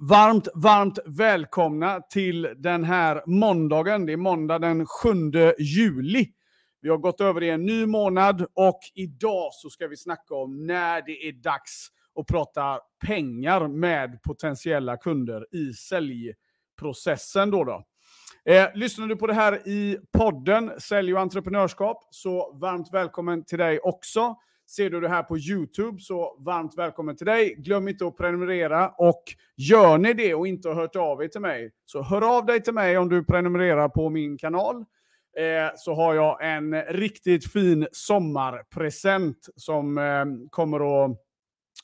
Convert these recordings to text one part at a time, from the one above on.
Varmt, varmt välkomna till den här måndagen. Det är måndag den 7 juli. Vi har gått över i en ny månad och idag så ska vi snacka om när det är dags att prata pengar med potentiella kunder i säljprocessen. Då då. Eh, lyssnar du på det här i podden Sälj och entreprenörskap så varmt välkommen till dig också. Ser du det här på YouTube så varmt välkommen till dig. Glöm inte att prenumerera och gör ni det och inte har hört av er till mig så hör av dig till mig om du prenumererar på min kanal. Eh, så har jag en riktigt fin sommarpresent som, eh, kommer att,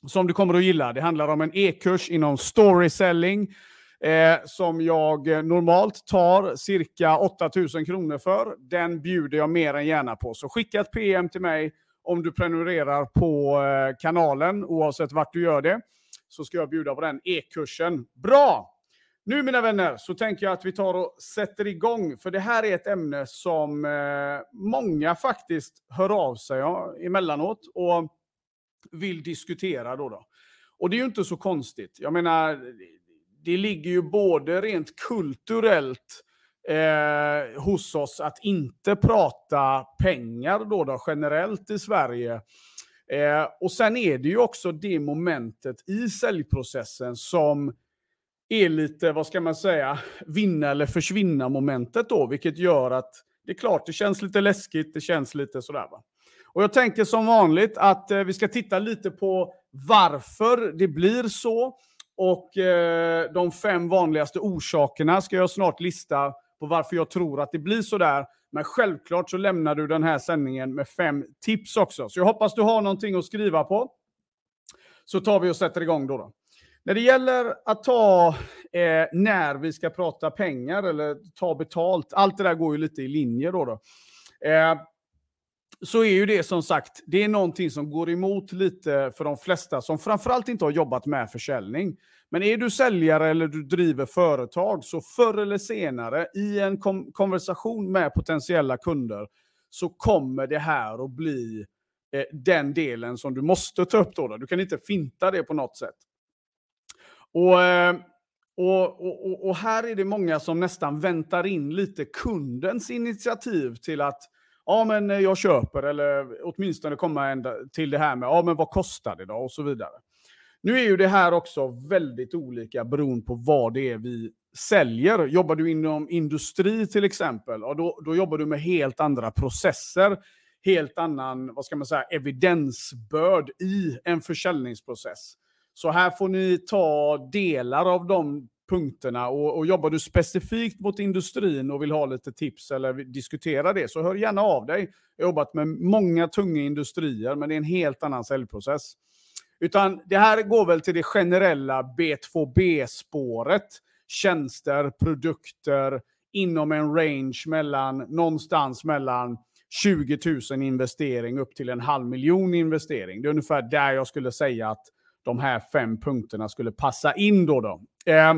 som du kommer att gilla. Det handlar om en e-kurs inom storyselling eh, som jag normalt tar cirka 8000 kronor för. Den bjuder jag mer än gärna på. Så skicka ett PM till mig om du prenumererar på eh, kanalen, oavsett vart du gör det, så ska jag bjuda på den e-kursen. Bra! Nu mina vänner så tänker jag att vi tar och sätter igång, för det här är ett ämne som eh, många faktiskt hör av sig ja, emellanåt och vill diskutera. Då, då Och det är ju inte så konstigt. Jag menar, det ligger ju både rent kulturellt eh, hos oss att inte prata pengar då, då generellt i Sverige. Eh, och sen är det ju också det momentet i säljprocessen som är lite, vad ska man säga, vinna eller försvinna momentet då, vilket gör att det är klart, det känns lite läskigt, det känns lite sådär va. Och jag tänker som vanligt att eh, vi ska titta lite på varför det blir så. Och eh, de fem vanligaste orsakerna ska jag snart lista på varför jag tror att det blir så där. Men självklart så lämnar du den här sändningen med fem tips också. Så jag hoppas du har någonting att skriva på. Så tar vi och sätter igång då. då. När det gäller att ta eh, när vi ska prata pengar eller ta betalt, allt det där går ju lite i linje då. då. Eh, så är ju det som sagt, det är någonting som går emot lite för de flesta som framförallt inte har jobbat med försäljning. Men är du säljare eller du driver företag så förr eller senare i en kom konversation med potentiella kunder så kommer det här att bli eh, den delen som du måste ta upp. Då, då. Du kan inte finta det på något sätt. Och, eh, och, och, och, här är det många som nästan väntar in lite kundens initiativ till att ja men jag köper eller åtminstone komma ända till det här med ja men vad kostar det då och så vidare. Nu är ju det här också väldigt olika beroende på vad det är vi säljer. Jobbar du inom industri till exempel, och då, då jobbar du med helt andra processer. Helt annan, vad ska man säga, evidensbörd i en försäljningsprocess. Så här får ni ta delar av de punkterna och, och jobbar du specifikt mot industrin och vill ha lite tips eller diskutera det så hör gärna av dig. Jag har jobbat med många tunga industrier men det är en helt annan säljprocess. Utan det här går väl till det generella B2B-spåret. Tjänster, produkter inom en range mellan någonstans mellan 20 000 investering upp till en halv miljon investering. Det är ungefär där jag skulle säga att de här fem punkterna skulle passa in då. då. Eh,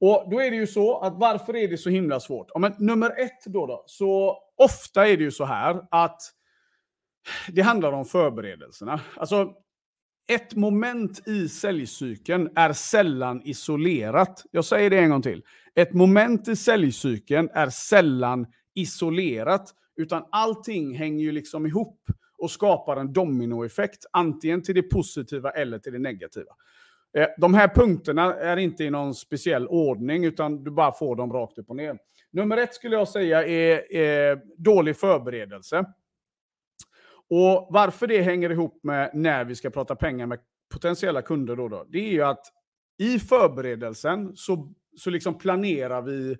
och då är det ju så att varför är det så himla svårt? Ja, men nummer ett då, då, så ofta är det ju så här att det handlar om förberedelserna. Alltså, ett moment i säljcykeln är sällan isolerat. Jag säger det en gång till. Ett moment i säljcykeln är sällan isolerat, utan allting hänger ju liksom ihop och skapar en dominoeffekt, antingen till det positiva eller till det negativa. Eh, de här punkterna är inte i någon speciell ordning, utan du bara får dem rakt upp och ner. Nummer ett skulle jag säga är, är dålig förberedelse. Och varför det hänger ihop med när vi ska prata pengar med potentiella kunder då, då det är ju att i förberedelsen så, så liksom planerar vi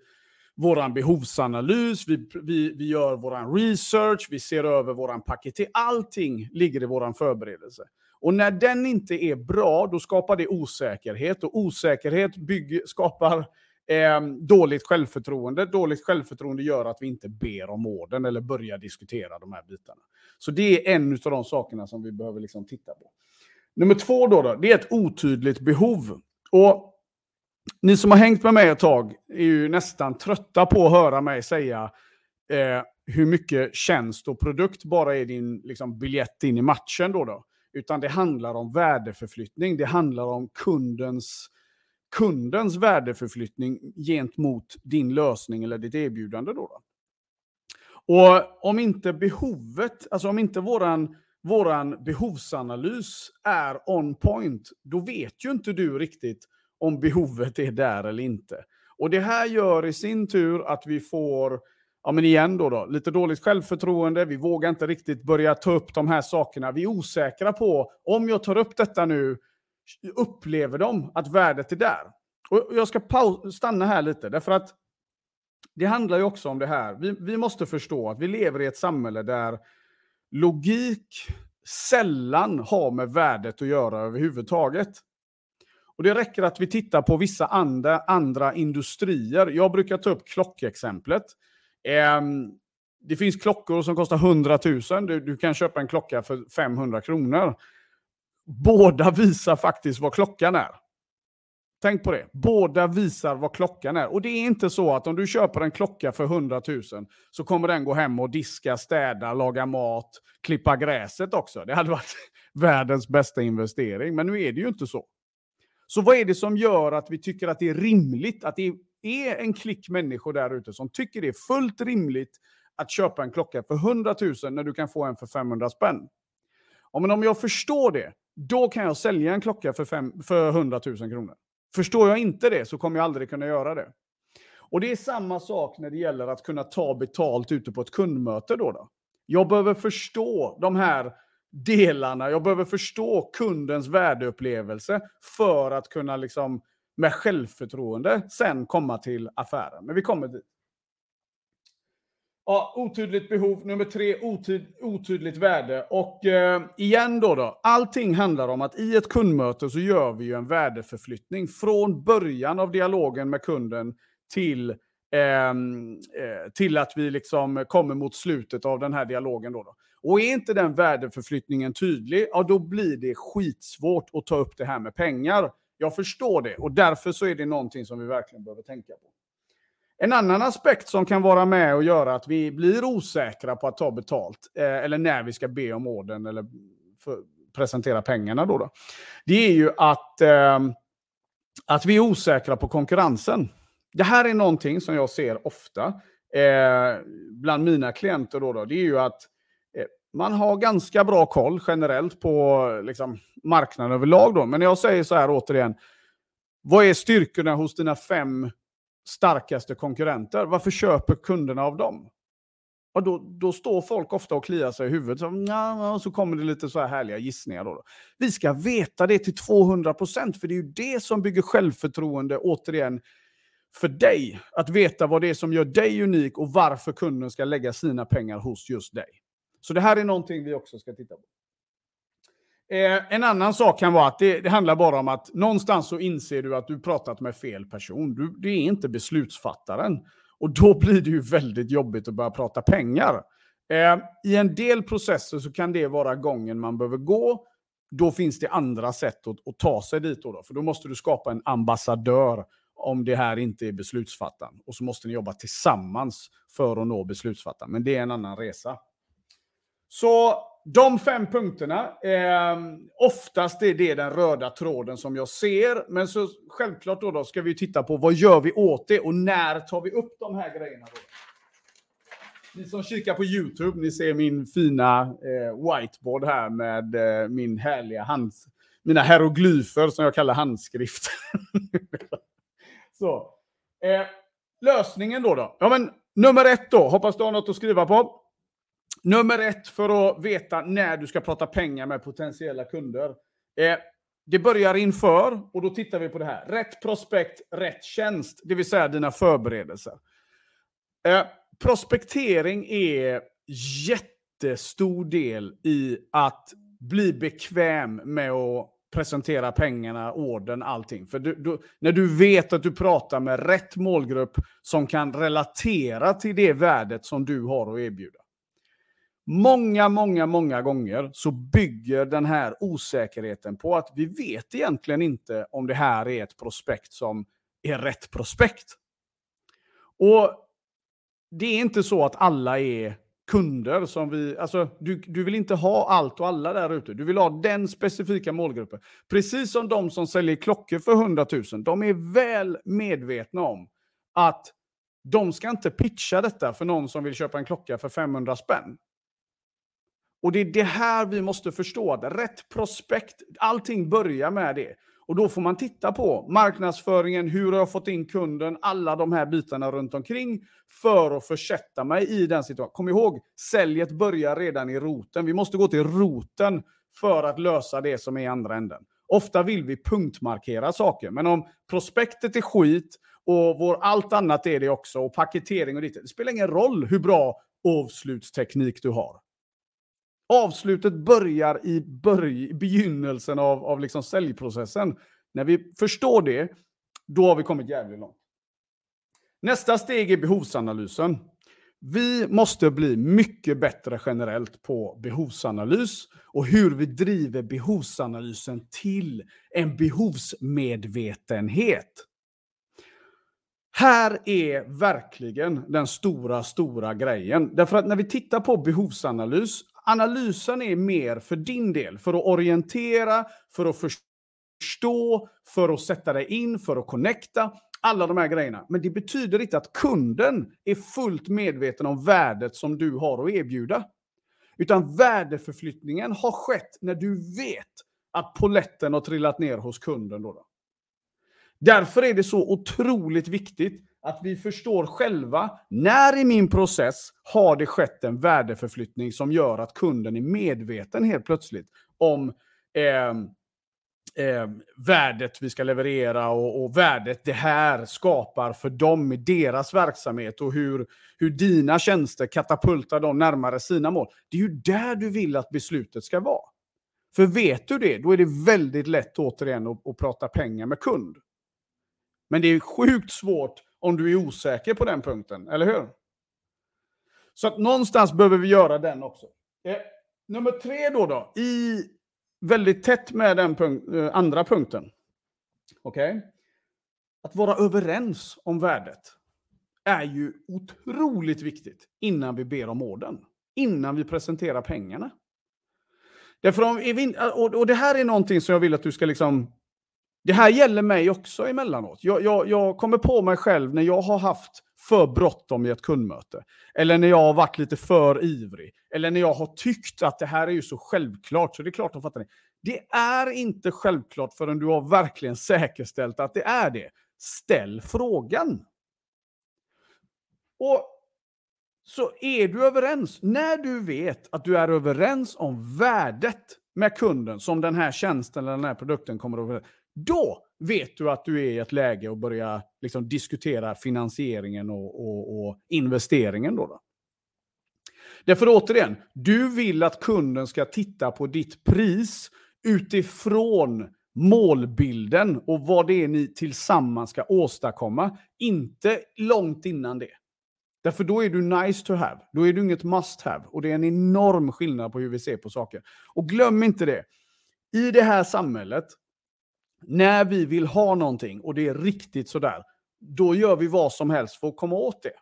vår behovsanalys, vi, vi, vi gör vår research, vi ser över vår paketering. Allting ligger i vår förberedelse. Och när den inte är bra, då skapar det osäkerhet. Och osäkerhet bygger, skapar eh, dåligt självförtroende. Dåligt självförtroende gör att vi inte ber om orden eller börjar diskutera de här bitarna. Så det är en av de sakerna som vi behöver liksom titta på. Nummer två då, då, det är ett otydligt behov. Och ni som har hängt med mig ett tag är ju nästan trötta på att höra mig säga eh, hur mycket tjänst och produkt bara är din liksom, biljett in i matchen. Då, då. Utan det handlar om värdeförflyttning. Det handlar om kundens kundens värdeförflyttning gentemot din lösning eller ditt erbjudande. Då, då. Och om inte behovet, alltså om inte våran, våran behovsanalys är on point, då vet ju inte du riktigt om behovet är där eller inte. Och det här gör i sin tur att vi får, ja men igen då, då lite dåligt självförtroende, vi vågar inte riktigt börja ta upp de här sakerna. Vi är osäkra på, om jag tar upp detta nu, upplever de att värdet är där? Och jag ska stanna här lite, därför att det handlar ju också om det här. Vi, vi måste förstå att vi lever i ett samhälle där logik sällan har med värdet att göra överhuvudtaget. Och Det räcker att vi tittar på vissa andra, andra industrier. Jag brukar ta upp klockexemplet. Eh, det finns klockor som kostar 100 000. Du, du, kan köpa en klocka för 500 kronor. Båda visar faktiskt vad klockan är. Tänk på det. Båda visar vad klockan är. Och det är inte så att om du köper en klocka för 100 000 så kommer den gå hem och diska, städa, laga mat, klippa gräset också. Det hade varit världens bästa investering. Men nu är det ju inte så. Så vad är det som gör att vi tycker att det är rimligt, att det är en klick människor där ute som tycker det är fullt rimligt att köpa en klocka för 100 000 när du kan få en för 500 spänn? Ja, men om jag förstår det, då kan jag sälja en klocka för, fem, för 100 000 kronor. Förstår jag inte det så kommer jag aldrig kunna göra det. Och det är samma sak när det gäller att kunna ta betalt ute på ett kundmöte. Då, då. Jag behöver förstå de här delarna. Jag behöver förstå kundens värdeupplevelse för att kunna liksom med självförtroende sen komma till affären. Men vi kommer dit. Ja, otydligt behov. Nummer tre, otyd, otydligt värde. Och eh, igen då, då, allting handlar om att i ett kundmöte så gör vi ju en värdeförflyttning från början av dialogen med kunden till, ehm, eh, till att vi liksom kommer mot slutet av den här dialogen. Då, då. Och är inte den värdeförflyttningen tydlig, ja då blir det skitsvårt att ta upp det här med pengar. Jag förstår det och därför så är det någonting som vi verkligen behöver tänka på. En annan aspekt som kan vara med och göra att vi blir osäkra på att ta betalt, eh, eller när vi ska be om orden eller presentera pengarna, då, då, det är ju att, eh, att vi är osäkra på konkurrensen. Det här är någonting som jag ser ofta eh, bland mina klienter. Då, då det är ju att eh, man har ganska bra koll generellt på liksom, marknaden överlag. Då. Men jag säger så här återigen, vad är styrkorna hos dina fem starkaste konkurrenter. Varför köper kunderna av dem? Och då, då står folk ofta och kliar sig i huvudet. Så, och så kommer det lite så här härliga gissningar. Då. Vi ska veta det till 200 procent, för det är ju det som bygger självförtroende, återigen, för dig. Att veta vad det är som gör dig unik och varför kunden ska lägga sina pengar hos just dig. Så det här är någonting vi också ska titta på. Eh, en annan sak kan vara att det, det, handlar bara om att någonstans så inser du att du pratat med fel person. Du, det är inte beslutsfattaren. Och då blir det ju väldigt jobbigt att börja prata pengar. Eh, I en del processer så kan det vara gången man behöver gå. Då finns det andra sätt att, att ta sig dit. Då, då För då måste du skapa en ambassadör om det här inte är beslutsfattaren. Och så måste ni jobba tillsammans för att nå beslutsfattaren. Men det är en annan resa. Så de fem punkterna, eh, oftast är det den röda tråden som jag ser. Men så självklart då, då ska vi titta på vad gör vi åt det och när tar vi upp de här grejerna. Då? Ni som kikar på YouTube, ni ser min fina eh, whiteboard här med eh, min härliga hands... mina hieroglyfer som jag kallar handskrift. så. Eh, lösningen då, då? Ja, men nummer ett då, hoppas du har något att skriva på. Nummer ett för att veta när du ska prata pengar med potentiella kunder. Eh, det börjar inför och då tittar vi på det här. Rätt prospekt, rätt tjänst, det vill säga dina förberedelser. Eh, prospektering är jättestor del i att bli bekväm med att presentera pengarna, orden, allting. För du, du, när du vet att du pratar med rätt målgrupp som kan relatera till det värdet som du har att erbjuda. Många, många, många gånger så bygger den här osäkerheten på att vi vet egentligen inte om det här är ett prospekt som är rätt prospekt. Och det är inte så att alla är kunder som vi... Alltså, du, du vill inte ha allt och alla där ute. Du vill ha den specifika målgruppen. Precis som de som säljer klockor för 100 000. De är väl medvetna om att de ska inte pitcha detta för någon som vill köpa en klocka för 500 spänn. Och det är det här vi måste förstå. Att rätt prospekt, allting börjar med det. Och då får man titta på marknadsföringen, hur har jag fått in kunden, alla de här bitarna runt omkring för att försätta mig i den situationen. Kom ihåg, säljet börjar redan i roten. Vi måste gå till roten för att lösa det som är i andra änden. Ofta vill vi punktmarkera saker, men om prospektet är skit och vår, allt annat är det också, och paketering och ditt, det spelar ingen roll hur bra avslutsteknik du har. Avslutet börjar i börj begynnelsen av, av liksom säljprocessen. När vi förstår det, då har vi kommit jävligt långt. Nästa steg är behovsanalysen. Vi måste bli mycket bättre generellt på behovsanalys och hur vi driver behovsanalysen till en behovsmedvetenhet. Här är verkligen den stora, stora grejen. Därför att när vi tittar på behovsanalys analysen är mer för din del, för att orientera, för att förstå, för att sätta dig in, för att connecta. Alla de här grejerna. Men det betyder inte att kunden är fullt medveten om värdet som du har att erbjuda. Utan värdeförflyttningen har skett när du vet att poletten har trillat ner hos kunden. Då, då. Därför är det så otroligt viktigt att vi förstår själva när i min process har det skett en värdeförflyttning som gör att kunden är medveten helt plötsligt om eh, eh, värdet vi ska leverera och, och, värdet det här skapar för dem i deras verksamhet och hur, hur dina tjänster katapultar dem närmare sina mål. Det är ju där du vill att beslutet ska vara. För vet du det, då är det väldigt lätt återigen att, att prata pengar med kund. Men det är sjukt svårt om du är osäker på den punkten, eller hur? Så att någonstans behöver vi göra den också. Eh, nummer tre då, då, i väldigt tätt med den punkt, eh, andra punkten. Okej? Okay? Att vara överens om värdet är ju otroligt viktigt innan vi ber om orden. Innan vi presenterar pengarna. Därför om och det här är någonting som jag vill att du ska liksom det här gäller mig också emellanåt. Jag, jag, jag kommer på mig själv när jag har haft för bråttom i ett kundmöte. Eller när jag har varit lite för ivrig. Eller när jag har tyckt att det här är ju så självklart, så det är klart att fattar det. Det är inte självklart förrän du har verkligen säkerställt att det är det. Ställ frågan. Och så är du överens. När du vet att du är överens om värdet med kunden som den här tjänsten eller den här produkten kommer att då vet du att du är i ett läge att börja liksom, diskutera finansieringen och, och, och investeringen. Då, då. Därför återigen, du vill att kunden ska titta på ditt pris utifrån målbilden och vad det är ni tillsammans ska åstadkomma. Inte långt innan det. Därför då är du nice to have. Då är du inget must have. Och det är en enorm skillnad på hur vi ser på saker. Och glöm inte det. I det här samhället när vi vill ha någonting och det är riktigt sådär, då gör vi vad som helst för att komma åt det.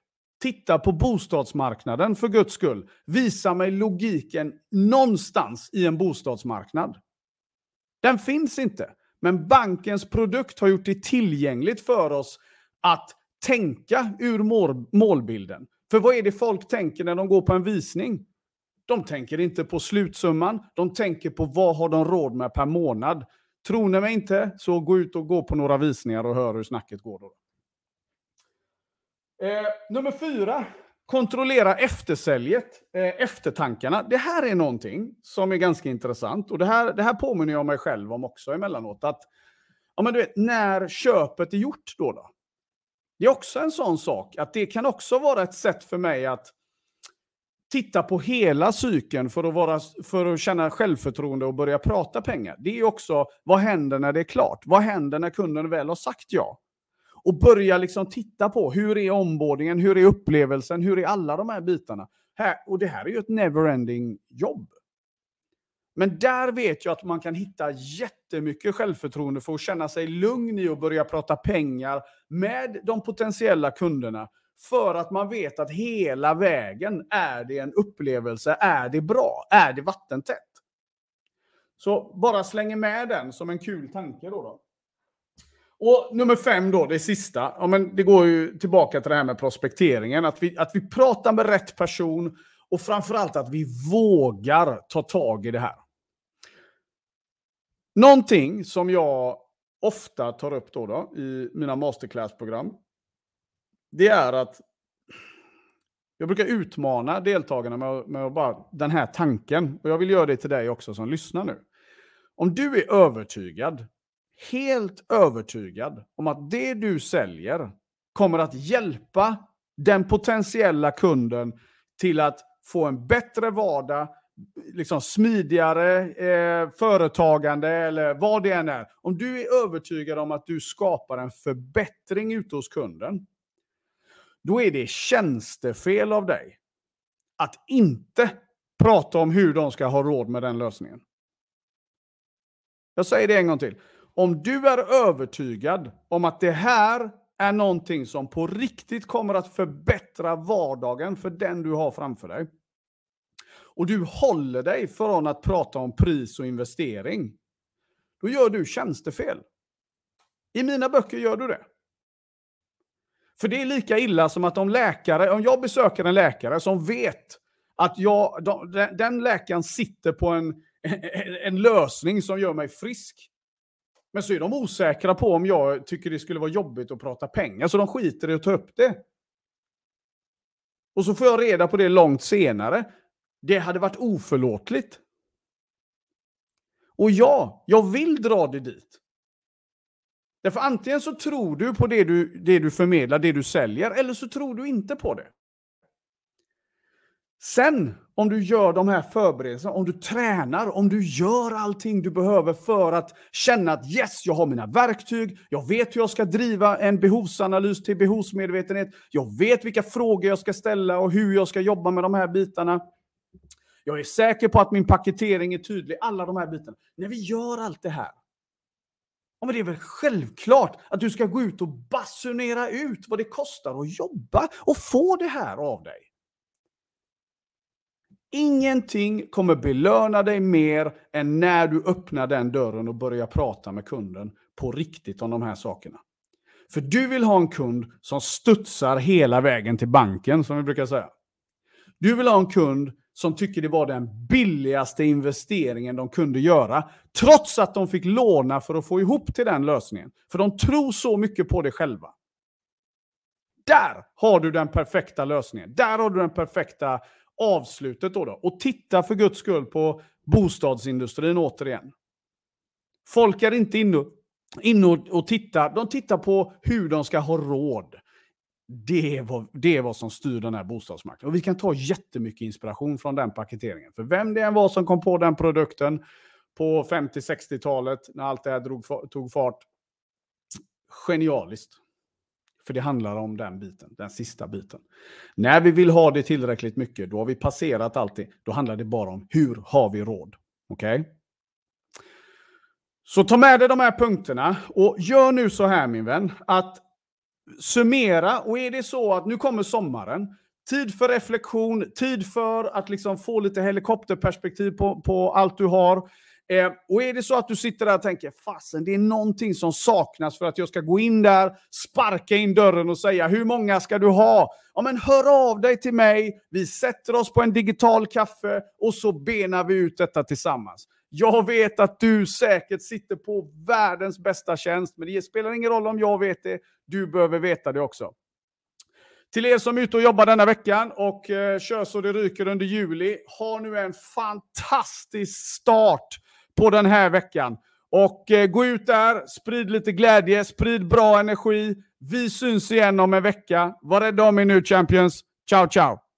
Titta på bostadsmarknaden för guds skull. Visa mig logiken någonstans i en bostadsmarknad. Den finns inte. Men bankens produkt har gjort det tillgängligt för oss att tänka ur målbilden. För vad är det folk tänker när de går på en visning? De tänker inte på slutsumman, de tänker på vad har de råd med per månad. Tror ni mig inte, så gå ut och gå på några visningar och hör hur snacket går. Då. Eh, nummer fyra, kontrollera eftersäljet, eh, eftertankarna. Det här är någonting som är ganska intressant och det här, det här påminner jag mig själv om också emellanåt. Att, ja, men du vet, när köpet är gjort då, då. Det är också en sån sak att det kan också vara ett sätt för mig att titta på hela cykeln för att, vara, för att känna självförtroende och börja prata pengar. Det är också, vad händer när det är klart? Vad händer när kunden väl har sagt ja? Och börja liksom titta på, hur är ombordningen, hur är upplevelsen, hur är alla de här bitarna? Här, och det här är ju ett never-ending jobb. Men där vet jag att man kan hitta jättemycket självförtroende för att känna sig lugn i att börja prata pengar med de potentiella kunderna för att man vet att hela vägen är det en upplevelse, är det bra, är det vattentätt. Så bara slänger med den som en kul tanke då. då. Och nummer fem då, det sista. Ja, men det går ju tillbaka till det här med prospekteringen. Att vi, att vi pratar med rätt person och framförallt att vi vågar ta tag i det här. Någonting som jag ofta tar upp då, då i mina masterclass-program. Det är att jag brukar utmana deltagarna med, med bara den här tanken. Och jag vill göra det till dig också som lyssnar nu. Om du är övertygad, helt övertygad om att det du säljer kommer att hjälpa den potentiella kunden till att få en bättre vardag, liksom smidigare eh, företagande eller vad det än är. Om du är övertygad om att du skapar en förbättring ute hos kunden, då är det tjänstefel av dig att inte prata om hur de ska ha råd med den lösningen. Jag säger det en gång till. Om du är övertygad om att det här är någonting som på riktigt kommer att förbättra vardagen för den du har framför dig. Och du håller dig från att prata om pris och investering. Då gör du tjänstefel. I mina böcker gör du det. För det är lika illa som att om läkare, om jag besöker en läkare som vet att jag, den läkaren sitter på en, en lösning som gör mig frisk. Men så är de osäkra på om jag tycker det skulle vara jobbigt att prata pengar, så de skiter i att ta upp det. Och så får jag reda på det långt senare. Det hade varit oförlåtligt. Och ja, jag vill dra det dit. Därför antingen så tror du på det du, det du förmedlar, det du säljer, eller så tror du inte på det. Sen, om du gör de här förberedelserna, om du tränar, om du gör allting du behöver för att känna att yes, jag har mina verktyg, jag vet hur jag ska driva en behovsanalys till behovsmedvetenhet, jag vet vilka frågor jag ska ställa och hur jag ska jobba med de här bitarna. Jag är säker på att min paketering är tydlig, alla de här bitarna. När vi gör allt det här, Ja, men det är väl självklart att du ska gå ut och basunera ut vad det kostar att jobba och få det här av dig. Ingenting kommer belöna dig mer än när du öppnar den dörren och börjar prata med kunden på riktigt om de här sakerna. För du vill ha en kund som studsar hela vägen till banken, som vi brukar säga. Du vill ha en kund som tycker det var den billigaste investeringen de kunde göra, trots att de fick låna för att få ihop till den lösningen. För de tror så mycket på det själva. Där har du den perfekta lösningen. Där har du den perfekta avslutet. Då, då. Och titta för guds skull på bostadsindustrin återigen. Folk är inte inne, inne och, och tittar. De tittar på hur de ska ha råd. Det är, vad, det är vad som styr den här bostadsmarknaden. Och vi kan ta jättemycket inspiration från den paketeringen. För vem det än var som kom på den produkten på 50-60-talet, när allt det här drog, tog fart, genialiskt. För det handlar om den biten, den sista biten. När vi vill ha det tillräckligt mycket, då har vi passerat allt det. Då handlar det bara om hur har vi råd? Okej? Okay? Så ta med dig de här punkterna och gör nu så här min vän, att summera och är det så att nu kommer sommaren, tid för reflektion, tid för att liksom få lite helikopterperspektiv på, på allt du har. Eh, och är det så att du sitter där och tänker, fasen det är någonting som saknas för att jag ska gå in där, sparka in dörren och säga, hur många ska du ha? Ja men hör av dig till mig, vi sätter oss på en digital kaffe och så benar vi ut detta tillsammans. Jag vet att du säkert sitter på världens bästa tjänst, men det spelar ingen roll om jag vet det. Du behöver veta det också. Till er som är ute och jobbar denna veckan och eh, kör så det ryker under juli, ha nu en fantastisk start på den här veckan. Och eh, gå ut där, sprid lite glädje, sprid bra energi. Vi syns igen om en vecka. Var rädda om er nu Champions. Ciao, ciao!